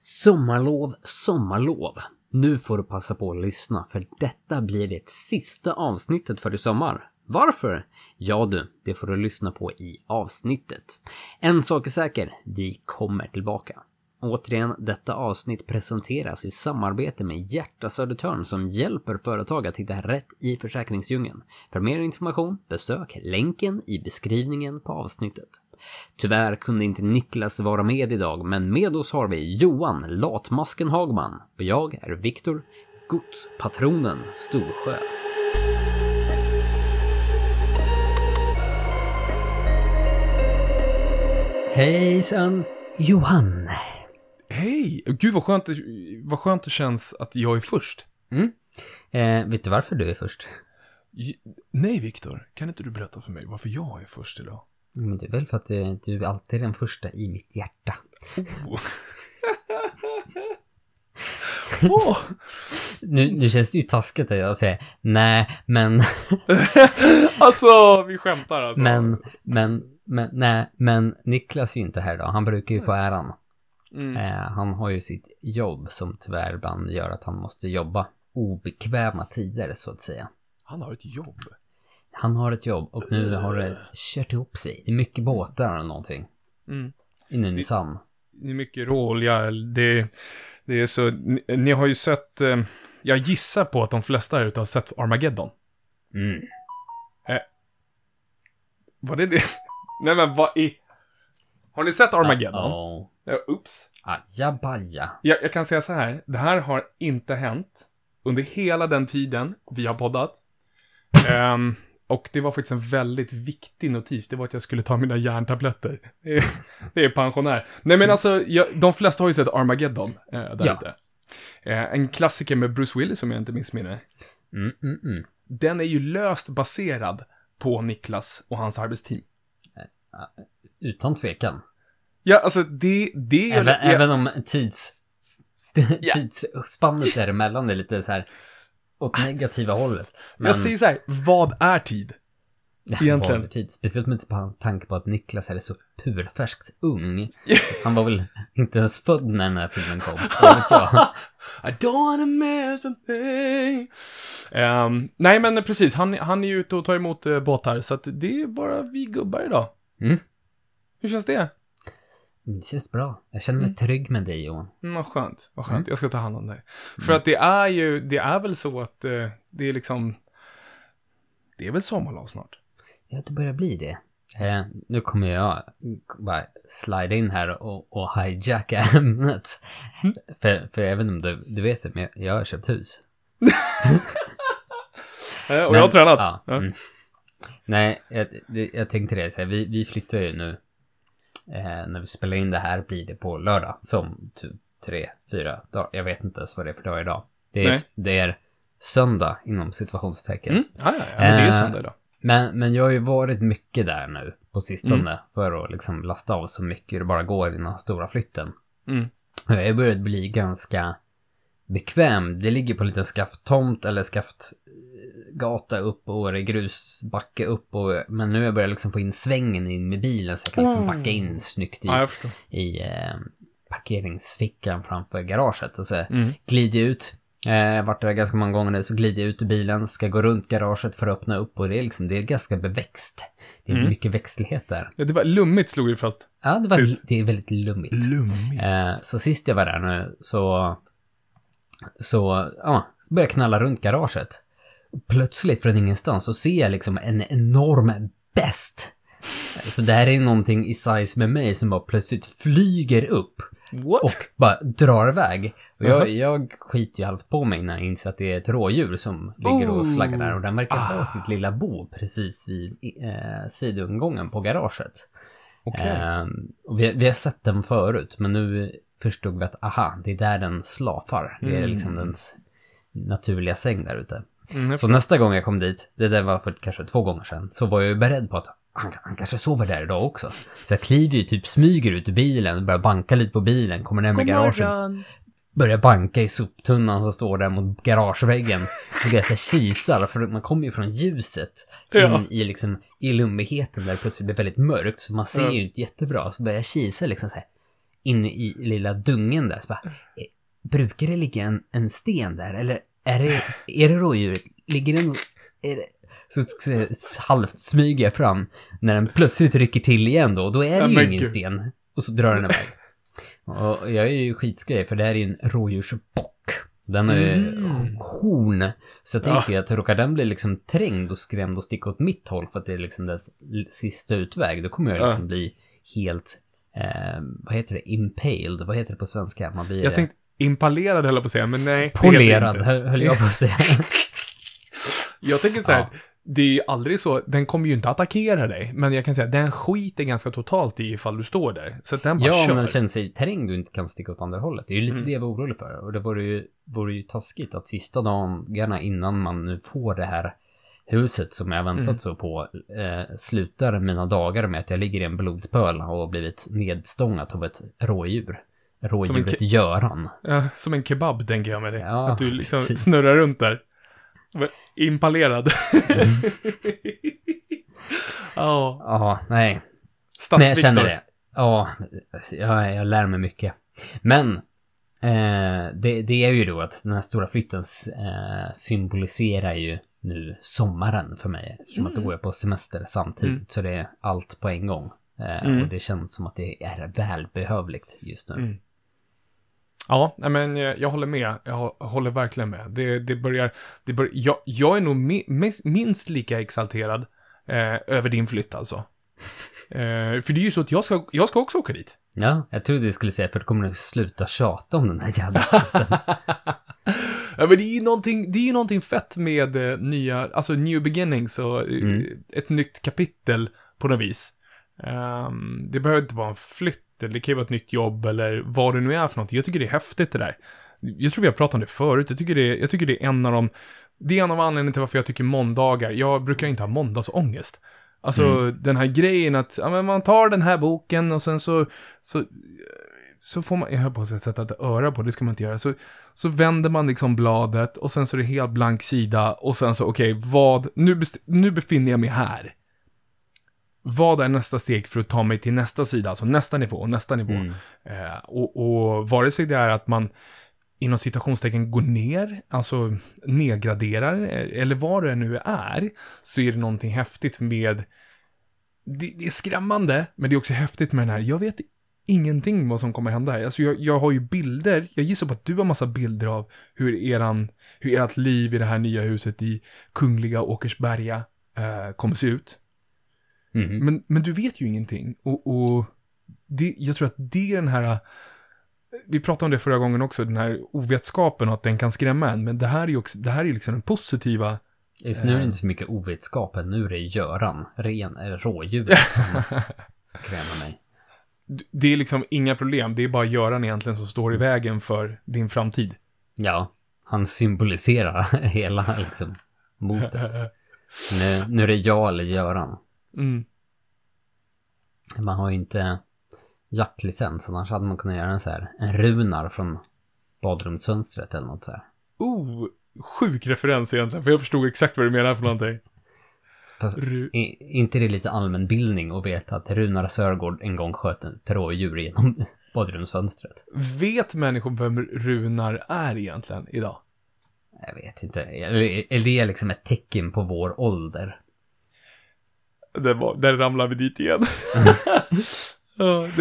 Sommarlov, sommarlov. Nu får du passa på att lyssna för detta blir det sista avsnittet för i sommar. Varför? Ja du, det får du lyssna på i avsnittet. En sak är säker, vi kommer tillbaka. Återigen, detta avsnitt presenteras i samarbete med Hjärta Södertörn som hjälper företag att hitta rätt i försäkringsdjungeln. För mer information, besök länken i beskrivningen på avsnittet. Tyvärr kunde inte Niklas vara med idag, men med oss har vi Johan Latmasken Hagman och jag är Viktor Godspatronen Storsjö. Hejsan Johan! Hej! Gud vad skönt, det- vad skönt det känns att jag är först. Mm. Eh, vet du varför du är först? J- Nej, Viktor. Kan inte du berätta för mig varför jag är först idag? Men det är väl för att eh, du alltid är den första i mitt hjärta. Oh. Åh! Nu, nu känns det ju taskigt att jag säger nej, men, Alltså, vi skämtar alltså. men, men, men, nej, men Niklas är ju inte här idag. Han brukar ju få äran. Mm. Eh, han har ju sitt jobb som tyvärr ibland gör att han måste jobba obekväma tider så att säga. Han har ett jobb. Han har ett jobb och nu har det kört ihop sig. Det är mycket båtar eller någonting Mm. i Nynäshamn. Det är mycket råolja. Det, det är så... Ni, ni har ju sett... Eh, jag gissar på att de flesta här ute har sett Armageddon. Mm. Var det det? Nej men vad i... Har ni sett Armageddon? Uh-oh. Ja, Oops. Ajabaja. Jag, jag kan säga så här, det här har inte hänt under hela den tiden vi har poddat. Ehm, och det var faktiskt en väldigt viktig notis, det var att jag skulle ta mina järntabletter. Det är, pensionär. Nej men alltså, jag, de flesta har ju sett Armageddon eh, där Ja. ute. Eh, en klassiker med Bruce Willis, om jag inte missminner. Mm, mm, mm. Den är ju löst baserad på Niklas och hans arbetsteam. Utan tvekan. Ja, alltså det, det. Även, jag, även om tids... tidsspannet däremellan är lite så här åt negativa hållet. Men jag säger så här, vad är tid? egentligen. är tid? Speciellt med tanke på att Niklas är så purfärskt ung. Han var väl inte ens född när den här filmen kom. Vet jag. I don't wanna miss my pain. Ehm, nej, men precis. Han, han är ju ute och tar emot uh, båtar, så att det är bara vi gubbar idag. Mm. Hur känns det? Det känns bra. Jag känner mig trygg med dig Johan. Mm, vad skönt. Vad skönt. Jag ska ta hand om dig. För att det är ju, det är väl så att eh, det är liksom... Det är väl sommarlov snart? Ja, det börjar bli det. Eh, nu kommer jag bara slida in här och, och hijacka ämnet. För, för även om du, du vet det, men jag har köpt hus. Eh, och Men- jag har tränat. Ja, mm. Nej, jag, jag tänkte det, så här, vi, vi flyttar ju nu. Eh, när vi spelar in det här blir det på lördag. Som typ tre, fyra dagar. Jag vet inte ens vad det är för dag idag. Det är, det är söndag inom situationstecken. Mm. Ja, ja, ja, men det är Eh, söndag idag. Men, men jag har ju varit mycket där nu på sistone. Mm. För att liksom lasta av så mycket det bara går innan stora flytten. Mm. Jag har börjat bli ganska bekväm. Det ligger på en liten skafttomt eller skaftgata upp och det är grusbacke upp. Och, men nu har jag börjat liksom få in svängen in med bilen så jag kan liksom backa in snyggt i, Ja, i eh, parkeringsfickan framför garaget. Och så Mm. glider jag ut. Eh, varit där ganska många gånger nu, så glider jag ut ur bilen, ska gå runt garaget för att öppna upp och det är liksom, det är ganska beväxt. Det är Mm. mycket växtlighet där. Ja, det var lummigt slog vi fast. Ja, det, var, Sist. det är väldigt lummigt. Lummigt. Eh, så sist jag var där nu så, så, ja, så började jag knalla runt garaget. Plötsligt från ingenstans så ser jag liksom en enorm best. Så det här är någonting i size med mig som bara plötsligt flyger upp What? och bara drar iväg. Och jag, jag skiter ju halvt på mig när jag inser att det är ett rådjur som ligger och slaggar där och den verkar ha Ah. sitt lilla bo precis vid eh, sidoingången på garaget. Ehm, och vi, vi har sett den förut, men nu förstod vi att aha, det är där den slafar. Det är Mm. liksom dens naturliga säng där ute. Mm, Så nästa gång jag kom dit, det där var för kanske två gånger sedan, så var jag ju beredd på att han, han kanske sover där idag också. Så jag kliver ju typ, smyger ut ur bilen, börjar banka lite på bilen, kommer närmare garaget, börjar banka i soptunnan som står där mot garageväggen. Och jag kisar, för man kommer ju från ljuset in Ja. i liksom i lummigheten där det plötsligt blir väldigt mörkt, så man ser Ja. ju inte jättebra. Så börjar jag kisa liksom så här. inne i lilla dungen där. Så bara, eh, brukar det ligga en, en sten där? Eller är det, är det rådjuret? Ligger det, no- är det så så- så halvt smyger jag fram när den plötsligt rycker till igen då. Då är det Ja, ju ingen sten. Och så drar den iväg. Och jag är ju skitskraj för det här är ju en rådjursbock. Den har ju Mhm. horn. Så jag tänker ju att råkar den bli liksom trängd och skrämd och sticka åt mitt håll för att det är liksom dess sista utväg, då kommer jag Ja. liksom bli helt, eh, vad heter det, impaled, vad heter det på svenska? Man blir Jag tänkte impalerad höll jag på att säga, men nej. polerad, höll jag på att säga. Jag tänker så här, Ja. det är ju aldrig så, den kommer ju inte attackera dig, men jag kan säga, den skiter ganska totalt i ifall du står där. Så att den bara ja, kör. men känner sig terräng du inte kan sticka åt andra hållet. Det är ju lite Mm. det jag var orolig för. Och det vore ju, vore ju taskigt att sista dagarna innan man nu får det här huset som jag väntat Mm. så på, eh, slutar mina dagar med att jag ligger i en blodpöl och har blivit nedstångat av ett rådjur. Rådjuret Göran. Ja, som en kebab, tänker jag med det. Ja, att du liksom precis. snurrar runt där. Impalerad. Mm. Ja, Ja, nej. Men jag känner det. Ja, jag, jag lär mig mycket. Men eh, det, det är ju då att den här stora flytten eh, symboliserar ju nu sommaren för mig. Eftersom att då går jag på semester samtidigt. Mm. Så det är allt på en gång. Eh, Mm. Och det känns som att det är välbehövligt just nu. Ja, men jag, jag håller med. Jag hå- håller verkligen med. Det, det börjar... Det bör, jag, jag är nog mi, minst lika exalterad eh, över din flytt alltså. Eh, för det är ju så att jag ska, jag ska också åka dit. Ja, jag trodde du skulle säga för då kommer du sluta tjata om den här jävla flytten. Ja, men det är ju någonting, det är ju någonting fett med eh, nya, alltså new beginnings och eh, Mm. ett nytt kapitel på något vis. Ehm, det behöver inte vara en flytt, eller det kan ju vara ett nytt jobb, eller vad det nu är för någonting. Jag tycker det är häftigt det där. Jag tror vi har pratat om det förut. Jag tycker det, jag tycker det är en av de, det är en av anledningarna till varför jag tycker måndagar, jag brukar inte ha måndagsångest. Alltså den här grejen att, ja men man tar den här boken och sen så, så, så får man, jag höll på att sätta ett öra på, det ska man inte göra. Så, så vänder man liksom bladet och sen så är det helt blank sida och sen så, okej, vad, nu, nu befinner jag mig här. Vad är nästa steg för att ta mig till nästa sida, alltså nästa nivå, nästa nivå. Mm. Eh, och, och vare sig det är att man inom citationstecken går ner, alltså nedgraderar, eh, eller vad det nu är, så är det någonting häftigt med det, det är skrämmande, men det är också häftigt med den här, jag vet ingenting vad som kommer hända här. Alltså jag, jag har ju bilder, jag gissar på att du har massa bilder av hur eran, hur ert liv i det här nya huset i Kungliga Åkersberga eh, kommer se ut. Mhm. Men, men du vet ju ingenting. Och, och det, jag tror att det är den här... Vi pratade om det förra gången också, den här ovetskapen och att den kan skrämma en. Men det här är ju också, det här är liksom den positiva... Just nu är det inte så mycket ovetskap, än nu är det Göran, ren, eller rådjuret som skrämmer mig. Det är liksom inga problem, det är bara Göran egentligen som står i vägen för din framtid. Ja, han symboliserar hela liksom modet. Nu, nu är det jag eller Göran. Mm. Man har ju inte jaktlicens, annars hade man kunnat göra en så här, en runar från badrumsfönstret eller något så här. Oh, sjuk referens egentligen, för jag förstod exakt vad du menar för någonting. Fast Ru- i, inte det lite allmänbildning att veta att Runar Sörgård en gång sköt ett rådjur genom badrumsfönstret? Vet människor vem Runar är egentligen idag? Jag vet inte. Eller är det liksom ett tecken på vår ålder? Det var, där ramlade vi dit igen.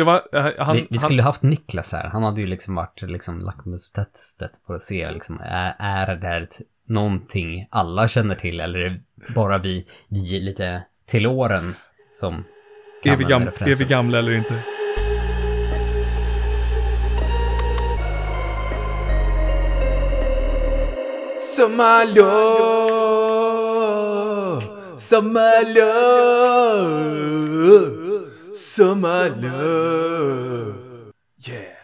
Var, eh, han, vi, vi skulle haft Niklas här. Han hade ju liksom varit liksom lackmustestet på att se liksom, är, är det här ett, någonting alla känner till eller är det bara vi, vi lite till åren som han, kan är, vi den gam, är vi gamla eller inte? Sommarlov, sommarlov, sommarlov. Yeah.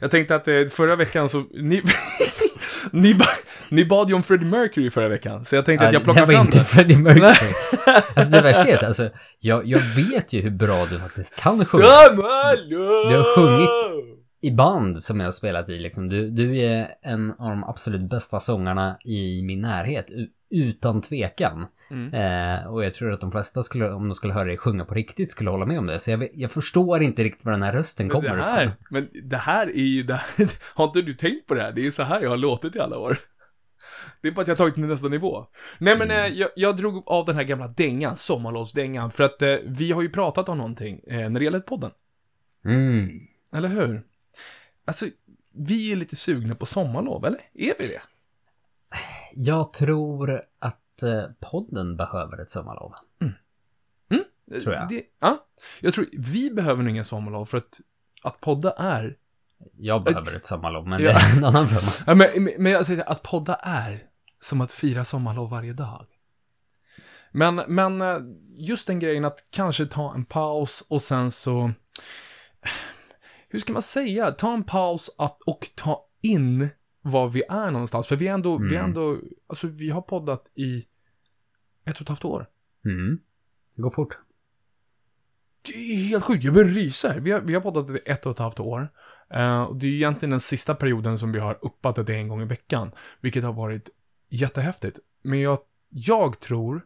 Jag tänkte att eh, förra veckan så, ni, ni, ba, ni bad ju om Freddie Mercury förra veckan, så jag tänkte att jag plockar det var fram inte det. Freddie Mercury. alltså det värsta är att, alltså, jag, jag vet ju hur bra du faktiskt kan sjunga. Sommarlov! Du har sjungit i band som jag har spelat i liksom. Du, du är en av de absolut bästa sångarna i min närhet. Utan tvekan. Mm. Eh, och jag tror att de flesta skulle, om de skulle höra dig sjunga på riktigt, skulle hålla med om det. Så jag, jag förstår inte riktigt var den här rösten Men kommer det ifrån. här, men det här är ju, det här, har inte du tänkt på det här? Det är så här jag har låtit i alla år. Det är bara att jag har tagit det till nästa nivå. Nej men eh, jag, jag drog av den här gamla dängan, sommarlovsdängan, för att eh, vi har ju pratat om någonting eh, när det gäller podden. Mm. Eller hur? Alltså, vi är lite sugna på sommarlov, eller? Är vi det? Jag tror att eh, podden behöver ett sommarlov. Tror jag. Det, ja. Jag tror, vi behöver nog ingen sommarlov för att, att podda är Jag behöver ett sommarlov, men Ja. det är en annan femma. Ja, men, men- men jag säger att podda är som att fira sommarlov varje dag. Men, men eh, just den grejen att kanske ta en paus och sen så... Hur ska man säga? Ta en paus att, och ta in var vi är någonstans. För vi är ändå, vi är Mm. ändå, alltså vi har poddat i ett och ett halvt år. Mm. Det går fort. Det är helt sjukt, jag börjar rysa. Vi har, vi har poddat i ett och ett halvt år. Eh, och det är egentligen den sista perioden som vi har uppat det en gång i veckan. Vilket har varit jättehäftigt. Men jag, jag tror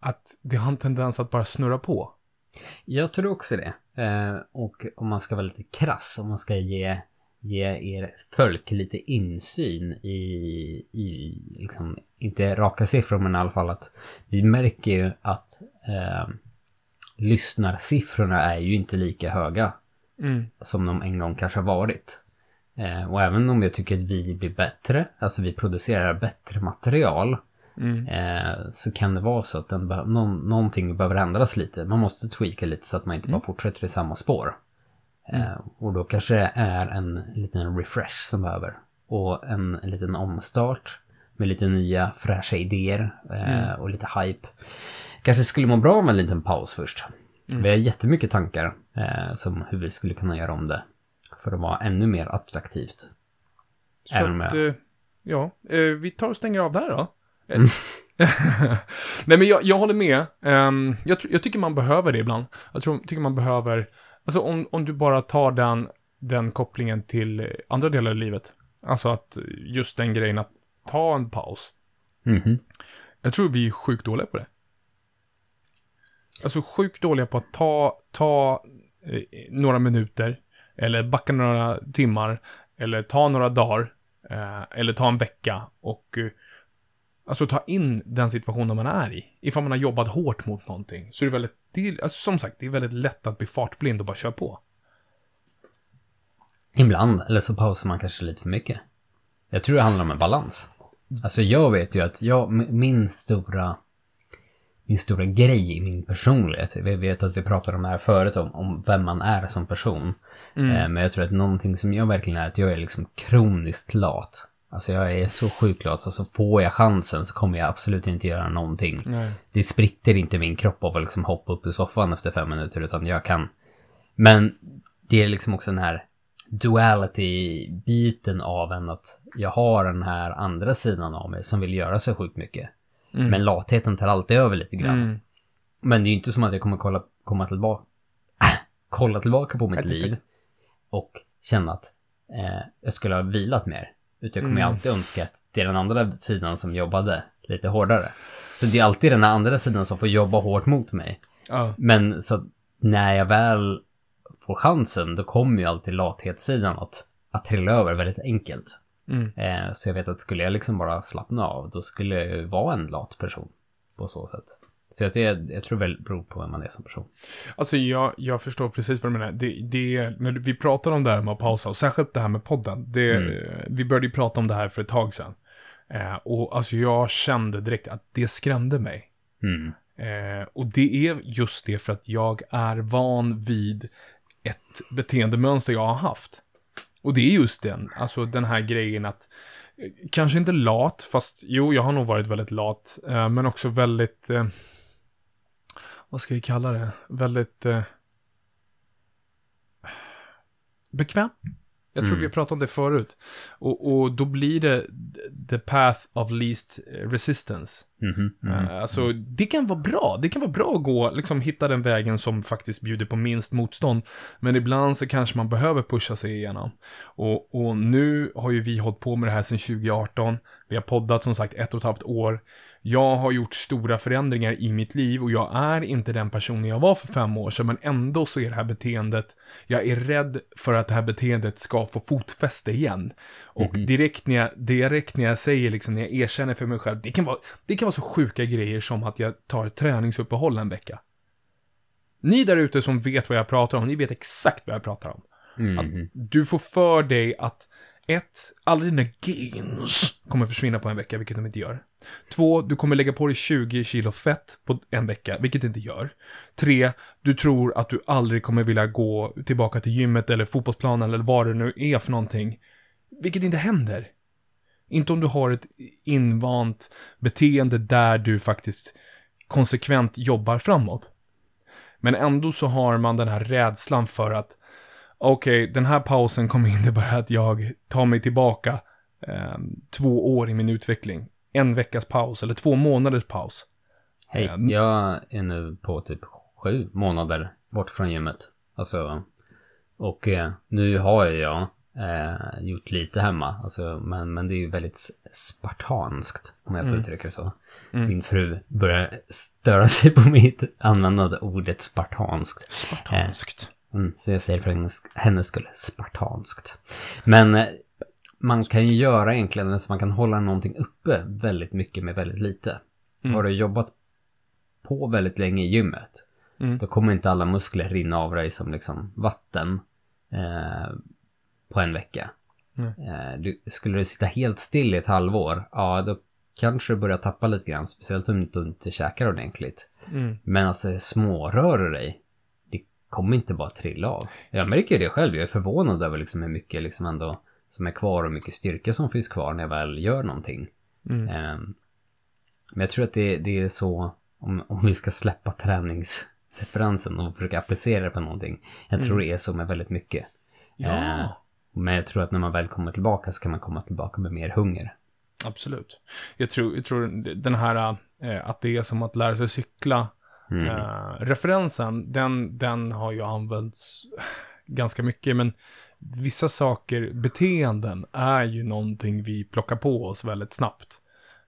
att det har en tendens att bara snurra på. Jag tror också det. Eh, och om man ska vara lite krass, om man ska ge, ge er folk lite insyn i, i liksom, inte raka siffror, men i alla fall att vi märker ju att eh, lyssnarsiffrorna är ju inte lika höga Mm. som de en gång kanske har varit. Eh, och även om jag tycker att vi blir bättre, alltså vi producerar bättre material, Mm. eh, så kan det vara så att den någon, någonting behöver ändras lite. Man måste tweaka lite så att man inte bara fortsätter i samma spår. Eh, och då kanske det är en liten refresh som behöver. Och en, en liten omstart med lite nya fräscha idéer eh, och lite hype. Kanske skulle må bra med en liten paus först. Vi har jättemycket tankar eh, som hur vi skulle kunna göra om det. För att vara ännu mer attraktivt. Så Även att, jag- eh, ja, eh, vi tar och stänger av där då. Eh, Nej men jag, jag håller med. Ehm, jag, jag tycker man behöver det ibland. Jag tror, tycker man behöver, alltså om, om du bara tar den, den kopplingen till andra delar i livet. Alltså att just den grejen att ta en paus. Mhm. Jag tror vi är sjukt dåliga på det. Alltså sjukt dåliga på att ta, ta eh, några minuter, eller backa några timmar, eller ta några dagar, eh, eller ta en vecka och eh, alltså ta in den situationen man är i. Ifall man har jobbat hårt mot någonting. Så är det väldigt, det är, alltså, som sagt, det är väldigt lätt att bli fartblind och bara köra på. Ibland, eller så pausar man kanske lite för mycket. Jag tror det handlar om en balans. Alltså jag vet ju att jag, min stora, min stora grej i min personlighet, vi vet att vi pratade om det här förut om, om vem man är som person. Eh, men jag tror att någonting som jag verkligen är, att jag är liksom kroniskt lat. Alltså jag är så sjukt lat, så alltså får jag chansen så kommer jag absolut inte göra någonting. Nej. Det spritter inte min kropp av att liksom hoppa upp i soffan efter fem minuter, utan jag kan... Men det är liksom också den här duality-biten av en att jag har den här andra sidan av mig som vill göra så sjukt mycket. Mm. Men latheten tar alltid över lite grann. Mm. Men det är ju inte som att jag kommer kolla, komma tillbaka, kolla tillbaka på mitt liv och känna att eh, jag skulle ha vilat mer. Utan jag kommer Mm. alltid önska att det är den andra sidan som jobbade lite hårdare. Så det är alltid den här andra sidan som får jobba hårt mot mig. Ja. Men så när jag väl får chansen, då kommer ju alltid lathetssidan att, att trilla över väldigt enkelt. Mm. Eh, så jag vet att skulle jag liksom bara slappna av, då skulle jag ju vara en lat person. På så sätt. Så jag, jag, jag tror väl beror på vem man är som person. Alltså jag, jag förstår precis vad du menar. Det, det, när vi pratar om det här med att pausa, och särskilt det här med podden. Det, Mm. Vi började ju prata om det här för ett tag sedan. Eh, och alltså jag kände direkt att det skrämde mig. Mm. Eh, och det är just det för att jag är van vid ett beteendemönster jag har haft. Och det är just den, alltså den här grejen att, eh, kanske inte lat, fast jo, jag har nog varit väldigt lat, eh, men också väldigt, eh, vad ska vi kalla det, väldigt eh, bekväm. Jag tror vi har pratat om det förut. Och, och då blir det the path of least resistance. Mhm, mhm. Eh, Alltså, det kan vara bra. Det kan vara bra att gå, liksom hitta den vägen som faktiskt bjuder på minst motstånd. Men ibland så kanske man behöver pusha sig igenom. Och, och nu har ju vi hållit på med det här sedan 2018. Vi har poddat som sagt ett och ett halvt år. Jag har gjort stora förändringar i mitt liv och jag är inte den personen jag var för fem år sedan, men ändå så är det här beteendet, jag är rädd för att det här beteendet ska få fotfäste igen. Och direkt, när jag, direkt när jag säger, liksom, när jag erkänner för mig själv, det kan, vara, det kan vara så sjuka grejer som att jag tar ett träningsuppehåll en vecka. Ni där ute som vet vad jag pratar om, ni vet exakt vad jag pratar om. Mm. Att du får för dig att ett, alla dina gains kommer försvinna på en vecka, vilket de inte gör. Två, du kommer lägga på dig 20 kilo fett på en vecka, vilket det inte gör. Tre, du tror att du aldrig kommer vilja gå tillbaka till gymmet eller fotbollsplanen eller vad det nu är för någonting. Vilket inte händer. Inte om du har ett invant beteende där du faktiskt konsekvent jobbar framåt. Men ändå så har man den här rädslan för att okej, den här pausen kommer innebära att jag tar mig tillbaka eh, två år i min utveckling. En veckas paus eller två månaders paus. Hej, Ehm. jag är nu på typ sju månader bort från gymmet. Alltså, och eh, nu har jag eh, gjort lite hemma, alltså, men, men det är ju väldigt spartanskt, om jag får Mm. uttrycka det så. Mm. Min fru börjar störa sig på mitt användande ordet spartanskt. Spartanskt. Mm, så jag säger för hennes, hennes skull, spartanskt. Men eh, man kan ju göra egentligen så man kan hålla någonting uppe väldigt mycket med väldigt lite. Mm. Har du jobbat på väldigt länge i gymmet, Mm. då kommer inte alla muskler rinna av dig som liksom vatten eh, på en vecka. Mm. Eh, du, skulle du sitta helt still i ett halvår, ja då kanske du börjar tappa lite grann, speciellt om du inte käkar ordentligt. Mm. Men alltså smårör du dig, det kommer inte bara trilla av. Jag märker ju det själv, jag är förvånad över liksom hur mycket liksom ändå som är kvar och mycket styrka som finns kvar när jag väl gör någonting. Mm. Ehm, Men jag tror att det, det är så, om, om vi ska släppa träningsreferensen och försöka applicera det på någonting. Jag tror det är så med väldigt mycket. Ja, Eh, Men jag tror att när man väl kommer tillbaka så kan man komma tillbaka med mer hunger. absolut. Jag tror, jag tror den här eh, att det är som att lära sig cykla Mm. Eh, referensen, den, den har ju använts ganska mycket, men vissa saker, beteenden, är ju någonting vi plockar på oss väldigt snabbt.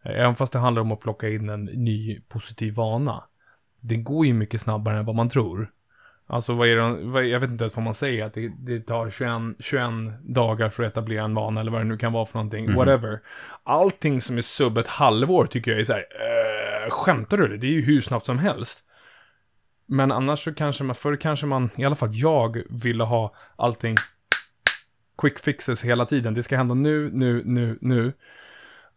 Eh, Även fast det handlar om att plocka in en ny positiv vana. Det går ju mycket snabbare än vad man tror. Alltså vad är det, vad, jag vet inte ens vad man säger, att det, det tar 21, 21 dagar för att etablera en vana, eller vad det nu kan vara för någonting, whatever. Allting som är sub ett halvår tycker jag är så här, eh, skämtar du? Det är ju hur snabbt som helst. Men annars så kanske man, förr kanske man, i alla fall jag, ville ha allting quick fixes hela tiden. Det ska hända nu, nu, nu, nu.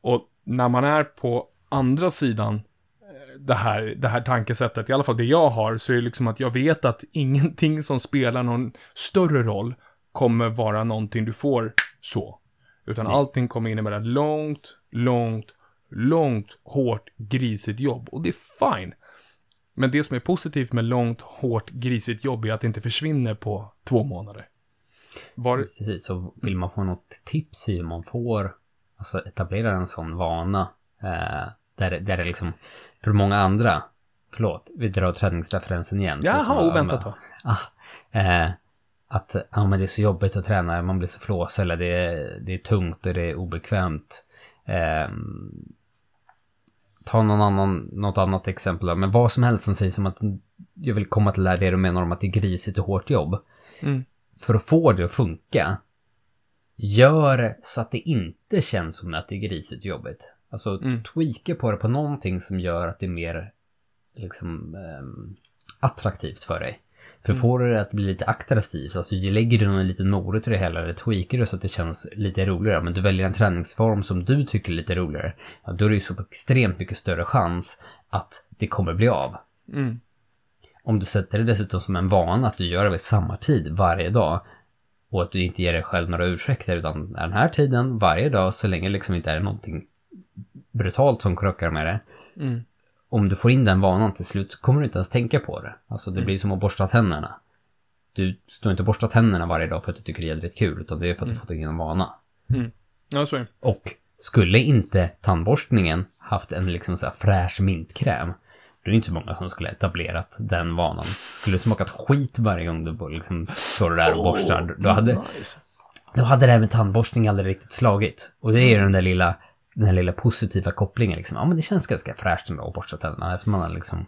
Och när man är på andra sidan eh, det här, det här tankesättet, i alla fall det jag har, så är det liksom att jag vet att ingenting som spelar någon större roll kommer vara någonting du får så. Utan allting kommer innebära långt, långt, långt, hårt, grisigt jobb. Och det är fine. Men det som är positivt med långt, hårt, grisigt jobb är att det inte försvinner på två månader. Var, Precis, så vill man få något tips i hur man får alltså, etablera en sån vana. Eh, där, det- där det liksom, för många andra, förlåt, vi drar träningsreferensen igen. jaha, oväntat då. Ah, eh, att ja, men det är så jobbigt att träna, man blir så flåsig eller det är, det är tungt och det är obekvämt. Eh, ta någon annan, något annat exempel men vad som helst som sägs som att jag vill komma till det här, det du menar om att det är grisigt och hårt jobb. Mm. För att få det att funka, gör så att det inte känns som att det är grisigt jobbigt. Alltså Mm. tweaka på det på någonting som gör att det är mer liksom ehm, attraktivt för dig. För får du det att bli lite attraktivt, alltså lägger du någon liten morot i det hela eller tweakar du så att det känns lite roligare, men du väljer en träningsform som du tycker är lite roligare, ja, då är det ju så extremt mycket större chans att det kommer bli av. Mm. Om du sätter det dessutom som en vana att du gör det vid samma tid varje dag och att du inte ger dig själv några ursäkter utan den här tiden varje dag så länge det liksom inte är någonting brutalt som krockar med det. Mm. Om du får in den vanan till slut så kommer du inte ens tänka på det. Alltså det blir som att borsta tänderna. du står inte och borstar tänderna varje dag för att du tycker det är jädrigt kul, utan det är för att du fått in en vana. Ja, så är det. Och skulle inte tandborstningen haft en liksom så här fräsch mintkräm, då är det inte så många som skulle etablerat den vanan. Skulle smakat skit varje gång du liksom står där och borstar, då hade, Nice. då hade det här med tandborstning aldrig riktigt slagit. Och det är ju den där lilla, den här lilla positiva kopplingen liksom. Ja, men det känns ganska fräscht ändå att borsta tänderna, eftersom man har liksom...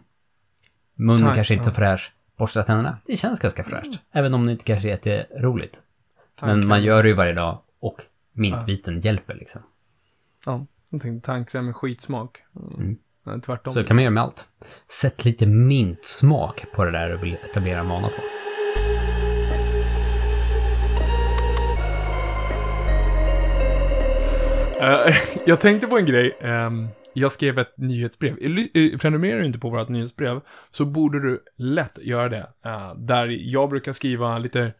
Munnen Tack, kanske inte så fräsch, borsta tänderna, det känns ganska fräscht. Även om det inte kanske är jätteroligt. Men man gör det ju varje dag och mintviten hjälper liksom. Ja, jag tänkte tandkräm med skitsmak. Mm. Nej, tvärtom. Så kan man göra med allt. Sätt lite mintsmak på det där du vill etablera en vana på. Eh, jag tänkte på en grej. Ehm, jag skrev ett nyhetsbrev. Prenumererar du inte på vårt nyhetsbrev så borde du lätt göra det. Eh, där jag brukar skriva lite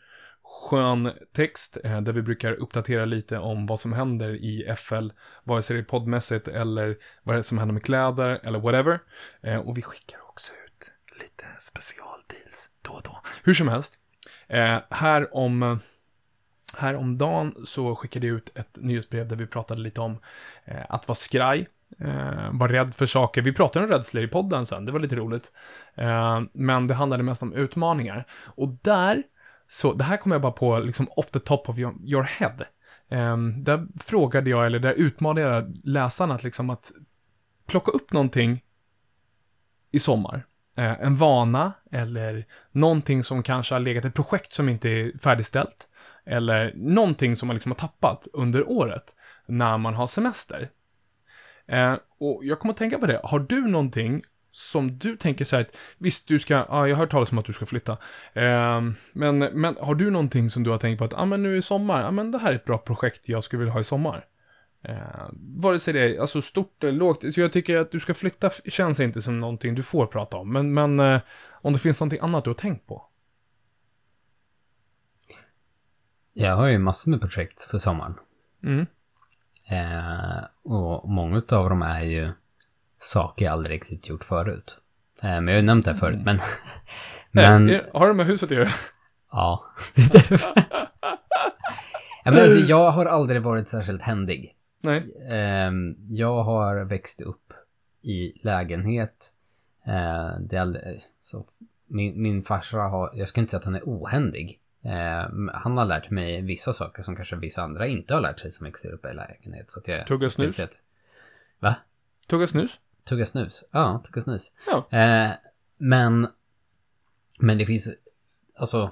skön text, eh, där vi brukar uppdatera lite om vad som händer i FL, vare sig det är poddmässigt eller vad det är som händer med kläder eller whatever. Och vi skickar också ut lite specialdeals då och då. Hur som helst, här om Häromdagen så skickade jag ut ett nyhetsbrev där vi pratade lite om eh, att vara skraj, eh, vara rädd för saker. Vi pratade om rädslor i podden sen, det var lite roligt. Eh, men det handlade mest om utmaningar. Och där, så det här kom jag bara på liksom off the top of your, your head. Eh, där frågade jag, eller där utmanade jag läsarna att liksom att plocka upp någonting i sommar. Eh, en vana eller någonting som kanske har legat ett projekt som inte är färdigställt. Eller någonting som man liksom har tappat under året när man har semester. Eh, och jag kommer att tänka på det. Har du någonting som du tänker så här att visst, du ska, ja, jag har hört talas om att du ska flytta. Eh, men, men har du någonting som du har tänkt på att, ja ah, men nu i sommar, ja ah, men det här är ett bra projekt jag skulle vilja ha i sommar. Eh, vare sig det är alltså stort eller lågt, så jag tycker att du ska flytta känns inte som någonting du får prata om. Men, men eh, om det finns någonting annat du har tänkt på? Jag har ju massor med projekt för sommaren. Mm. Eh, och många av dem är ju saker jag aldrig riktigt gjort förut. Eh, men jag har ju nämnt det här förut, men... men Men... Har det med huset att göra? ja, det är därför. ja, men alltså, jag har aldrig varit särskilt händig. Nej. Ehm, jag har växt upp i lägenhet. Eh, det är aldrig, så min, min farsa har, jag ska inte säga att han är ohändig. Ehm, han har lärt mig vissa saker som kanske vissa andra inte har lärt sig som växer upp i lägenhet. Så att jag, Tugga snus? att- Va? Tugga snus? Tugga snus? Ja, tugga snus. Ja. Eh, men, men det finns, alltså,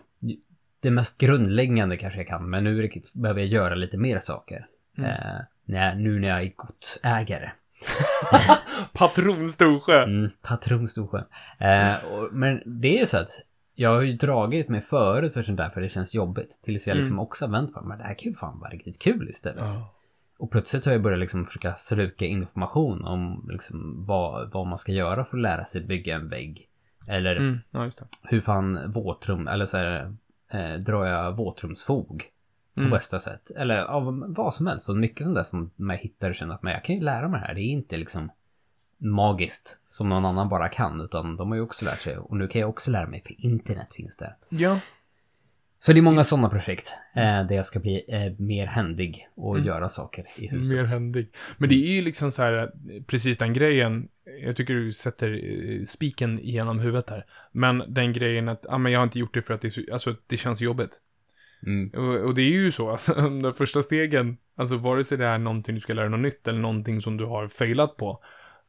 det mest grundläggande kanske jag kan, men nu behöver jag göra lite mer saker. Mm. Eh, när nu när jag är godsägare. Patron Storsjö. Mm, patron Storsjö. Eh, och, men det är ju så att jag har ju dragit mig förut för sånt där för det känns jobbigt. Tills jag liksom också har vänt på det. Men det här kan ju fan vara riktigt kul istället. Ja. Och plötsligt har jag börjat liksom försöka sluka information om liksom vad, vad man ska göra för att lära sig bygga en vägg. Eller Mm, ja, hur fan våtrum, eller så här, eh, drar jag våtrumsfog på Mm. bästa sätt. Eller av vad som helst. Så mycket sånt där som man hittar och känner att men jag kan ju lära mig det här. Det är inte liksom magiskt som någon annan bara kan, utan de har ju också lärt sig. Och nu kan jag också lära mig, för internet finns där. Ja. Så det är många sådana projekt eh, där jag ska bli eh, mer händig och göra saker i huset. Mm. Mer händig. Men det är ju liksom så här, precis den grejen. Jag tycker du sätter eh, spiken genom huvudet här. Men den grejen att, ja men jag har inte gjort det för att det, så, alltså, det känns jobbigt. Mm. Och, och det är ju så att de första stegen, alltså vare sig det är någonting du ska lära något nytt eller någonting som du har failat på.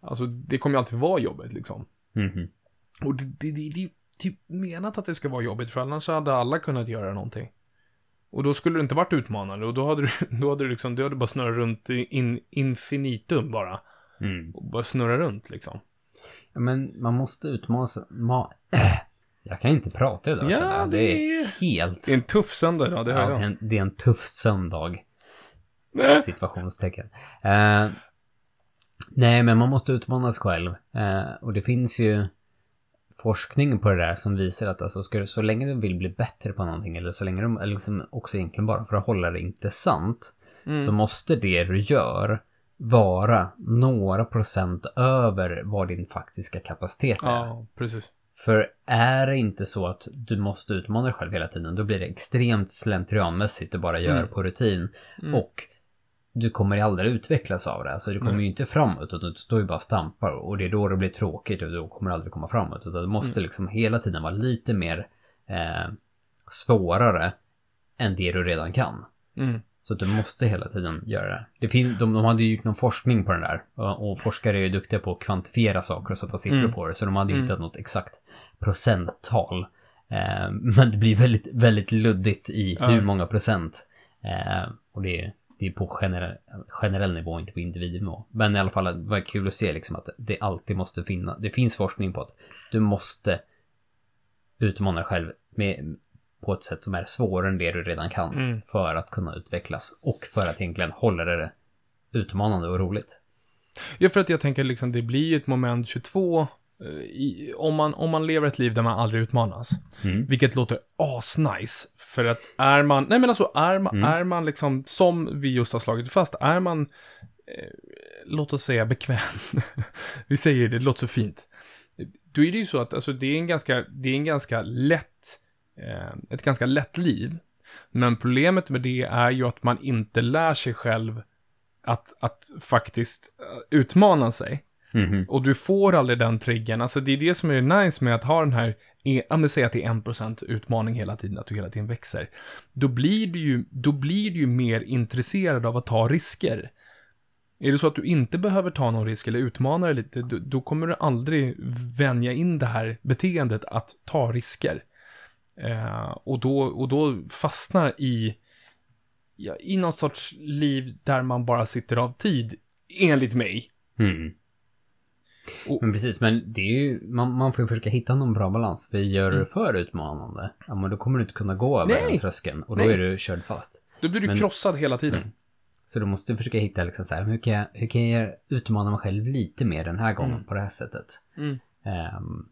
Alltså det kommer ju alltid vara jobbigt liksom. Mhm. Och det, det, det, det är typ menat att det ska vara jobbigt, för annars hade alla kunnat göra någonting. Och då skulle det inte varit utmanande, och då hade du, då hade du liksom, du hade bara snurrat runt in, infinitum bara. Mm. Och bara snurra runt liksom. Ja, men man måste utmana sig. Ma- jag kan inte prata idag Ja, jag. det Det är helt... Det är en tuff söndag då, det hör Ja, det, är jag. en, det är en tuff söndag. Situationstecken. Eh, nej, men man måste utmana sig själv. Eh, och det finns ju forskning på det där som visar att alltså, ska du, så länge du vill bli bättre på någonting, eller så länge du, eller liksom också egentligen bara för att hålla det intressant, Mm. så måste det du gör vara några procent över vad din faktiska kapacitet är. Ja, precis. För är det inte så att du måste utmana dig själv hela tiden, då blir det extremt slentrianmässigt du bara gör Mm. på rutin. Och du kommer aldrig utvecklas av det. Alltså du kommer Nej. ju inte framåt, utan du står ju bara och stampar. Och det är då det blir tråkigt och då kommer du aldrig komma framåt. Utan du måste Mm. liksom hela tiden vara lite mer eh, svårare än det du redan kan. Mm. Så att du måste hela tiden göra det. det finns, de, de hade ju gjort någon forskning på den där. Och, och forskare är ju duktiga på att kvantifiera saker och sätta siffror Mm. på det. Så de hade ju Mm. hittat något exakt procenttal. Eh, men det blir väldigt, väldigt luddigt i hur många procent. Eh, och det är, det är på generell, generell nivå, inte på individnivå. Men i alla fall, det var kul att se liksom att det alltid måste finnas. Det finns forskning på att du måste utmana dig själv med, på ett sätt som är svårare än det du redan kan. Mm. För att kunna utvecklas och för att egentligen hålla det utmanande och roligt. Ja, för att jag tänker liksom, det blir ju ett moment 22 eh, i, om, man, om man lever ett liv där man aldrig utmanas. Mm. Vilket låter asnice. För att är man, nej men alltså är man, Mm. är man liksom, som vi just har slagit fast, är man, eh, låt oss säga bekväm. vi säger det, det låter så fint. Då är det ju så att, alltså det är en ganska, det är en ganska lätt, eh, ett ganska lätt liv. Men problemet med det är ju att man inte lär sig själv att, att faktiskt eh, utmana sig. Mhm. Och du får aldrig den triggern. Alltså det är det som är nice med att ha den här, ja men säg att det är 1% utmaning hela tiden, att du hela tiden växer. Då blir du ju, då blir du ju mer intresserad av att ta risker. Är det så att du inte behöver ta någon risk eller utmana dig lite, då, då kommer du aldrig vänja in det här beteendet att ta risker. Eh, och, då, och då fastnar i, ja, i något sorts liv där man bara sitter av tid, enligt mig. Mm. Och- Men precis, men det är ju, man, man får ju försöka hitta någon bra balans. För gör du Mm. för utmanande, ja men då kommer du inte kunna gå över Nej. den tröskeln. Och då Nej. är du körd fast. Då blir du Men- krossad hela tiden. Så du måste försöka hitta liksom så här, hur kan jag, hur kan jag utmana mig själv lite mer den här gången Mm. på det här sättet? Mm. Ehm,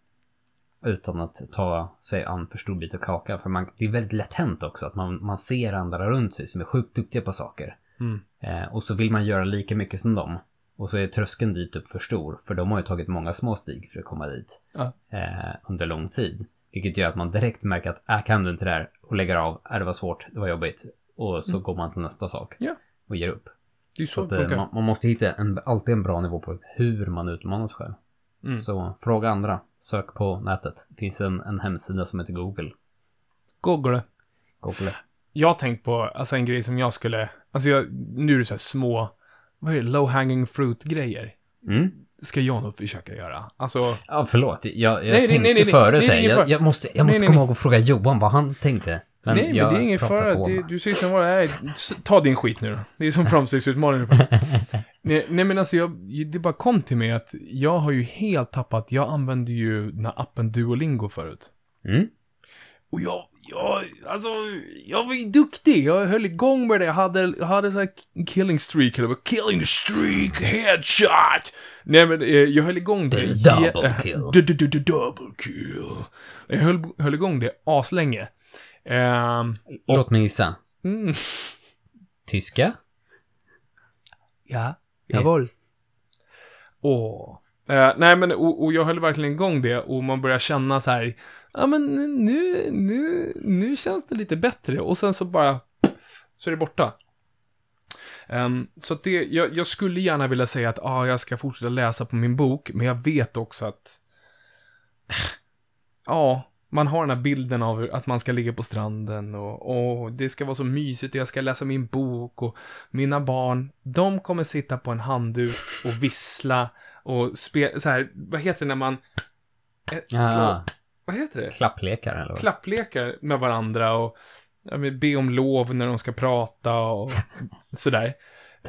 utan att ta sig an för stor bit av kakan. För man, det är väldigt lätt hänt också att man, man ser andra runt sig som är sjukt duktiga på saker. Mm. Eh, och så vill man göra lika mycket som dem. Och så är tröskeln dit upp för stor. För de har ju tagit många små steg för att komma dit. Ja. Eh, under lång tid. Vilket gör att man direkt märker att, äh, kan du inte det här? Och lägger av, äh, det var svårt, det var jobbigt. Och så går man till nästa sak. Mm. Ja. Och ger upp. Det är Så så att, eh, man, man måste hitta en, alltid en bra nivå på hur man utmanar sig själv. Mm. Så fråga andra. Sök på nätet. Det finns en, en hemsida som heter Google. Google. Google. Jag har tänkt på, alltså en grej som jag skulle, alltså jag, nu är det så här små, vad är det, low hanging fruit-grejer. Mm. Ska jag nog försöka göra. Alltså, Ja, förlåt. Jag, jag Nej, tänkte nej, nej, före ingen Jag, jag måste, jag måste komma ihåg att fråga Johan vad han tänkte. Men nej men det är ingen fara. Det, du säger som vad det är. Ta din skit nu då. Det är som framstegsutmaning nej, nej men alltså jag, det bara kom till mig att jag har ju helt tappat, jag använde ju den här appen Duolingo förut. Mm. Och jag, jag, alltså, jag var ju duktig. Jag höll igång med det. Jag hade, jag hade så här killing streak, eller killing streak, headshot. Nej men, eh, jag höll igång det. Double Je- kill. Double kill. Jag höll, höll igång det aslänge. Ehm, Låt mig gissa. mm, Tyska? ja, jawohl. Åh. Eh, nej men, och, och jag höll verkligen igång det och man börjar känna så här, ja men nu, nu, nu känns det lite bättre och sen så bara, så är det borta. Um, så att det, jag, jag skulle gärna vilja säga att ah, jag ska fortsätta läsa på min bok, men jag vet också att, ja, man har den här bilden av att man ska ligga på stranden och, och det ska vara så mysigt och jag ska läsa min bok och mina barn, de kommer sitta på en handduk och vissla och spela, så här, vad heter det när man, eh, Ja, slå, ah vad heter det? klapplekar eller vad? Klapplekar med varandra och ja, be om lov när de ska prata och sådär.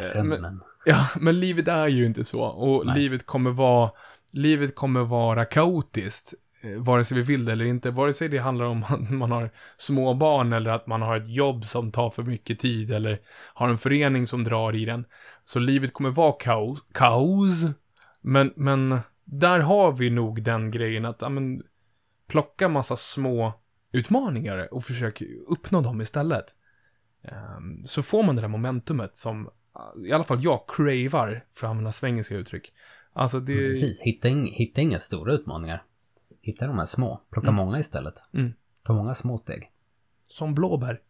Eh, Men, ja, men livet är ju inte så och Nej. livet kommer vara, livet kommer vara kaotiskt. eh, Vare sig vi vill det eller inte. Vare sig det handlar om att man har små barn eller att man har ett jobb som tar för mycket tid eller har en förening som drar i den. Så livet kommer vara kaos. kaos. Men, men där har vi nog den grejen att, ja men, plocka massa små utmaningar och försök uppnå dem istället. Ehm, Så får man det där momentumet som, i alla fall jag, cravar, för att använda svengelska uttryck. Alltså det... Precis, hitta, ing, hitta inga stora utmaningar. Hitta de här små. Plocka Mm. många istället. Mm. Ta många små steg. Som blåbär.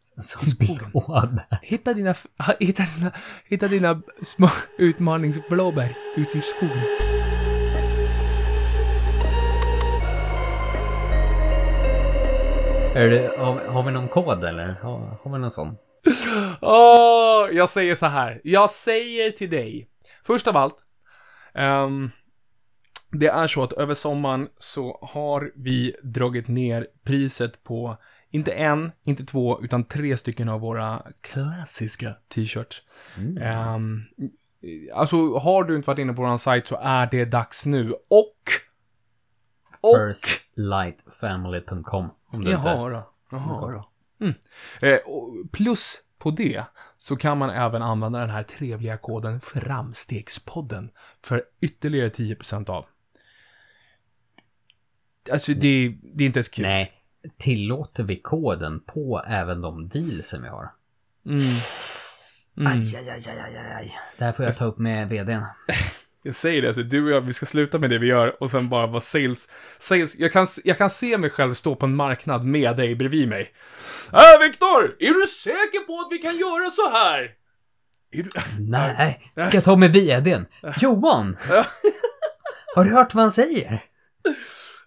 Som skogen. blåbär. Hitta dina, hitta dina, hitta dina små utmaningsblåbär ute i skogen. Det, har, har vi någon kod eller? Har, har vi någon sån? Åh, jag säger så här. Jag säger till dig. Först av allt. ehm, det är så att över sommaren så har vi dragit ner priset på inte en, inte två, utan tre stycken av våra klassiska t-shirts. Mm. Ehm, alltså, har du inte varit inne på vår sajt så är det dags nu. Och... Och... Firstlightfamily.com om inte... Jaha då. Jaha då. Mm. Eh, och plus på det så kan man även använda den här trevliga koden Framstegspodden för ytterligare 10% av. Alltså, det, det är inte ens kul. Nej. Tillåter vi koden på även de dealsen vi har? Mm. Mm. Aj, aj, aj, aj, aj, aj. Det här får jag ta upp med vdn. Jag säger det, alltså, du och jag, vi ska sluta med det vi gör och sen bara vara sales. sales. Jag, kan, jag kan se mig själv stå på en marknad med dig bredvid mig. Äh, Viktor! Är du säker på att vi kan göra så här? Är du... Nej, ska jag ta med vdn? Johan! Har du hört vad han säger?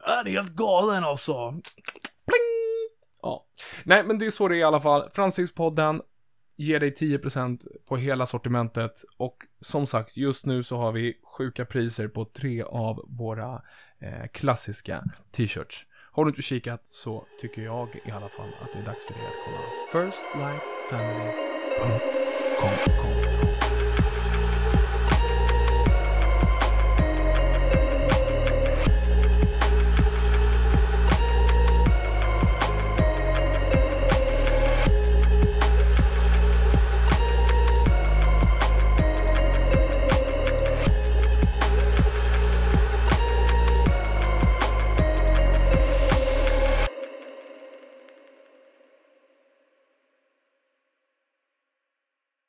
Han är helt galen alltså. Pling! Ja. Nej, men det är så det är i alla fall. Framstegspodden ger dig 10% på hela sortimentet och som sagt, just nu så har vi sjuka priser på tre av våra eh, klassiska t-shirts. Har du inte kikat så tycker jag i alla fall att det är dags för dig att kolla firstlightfamily.com.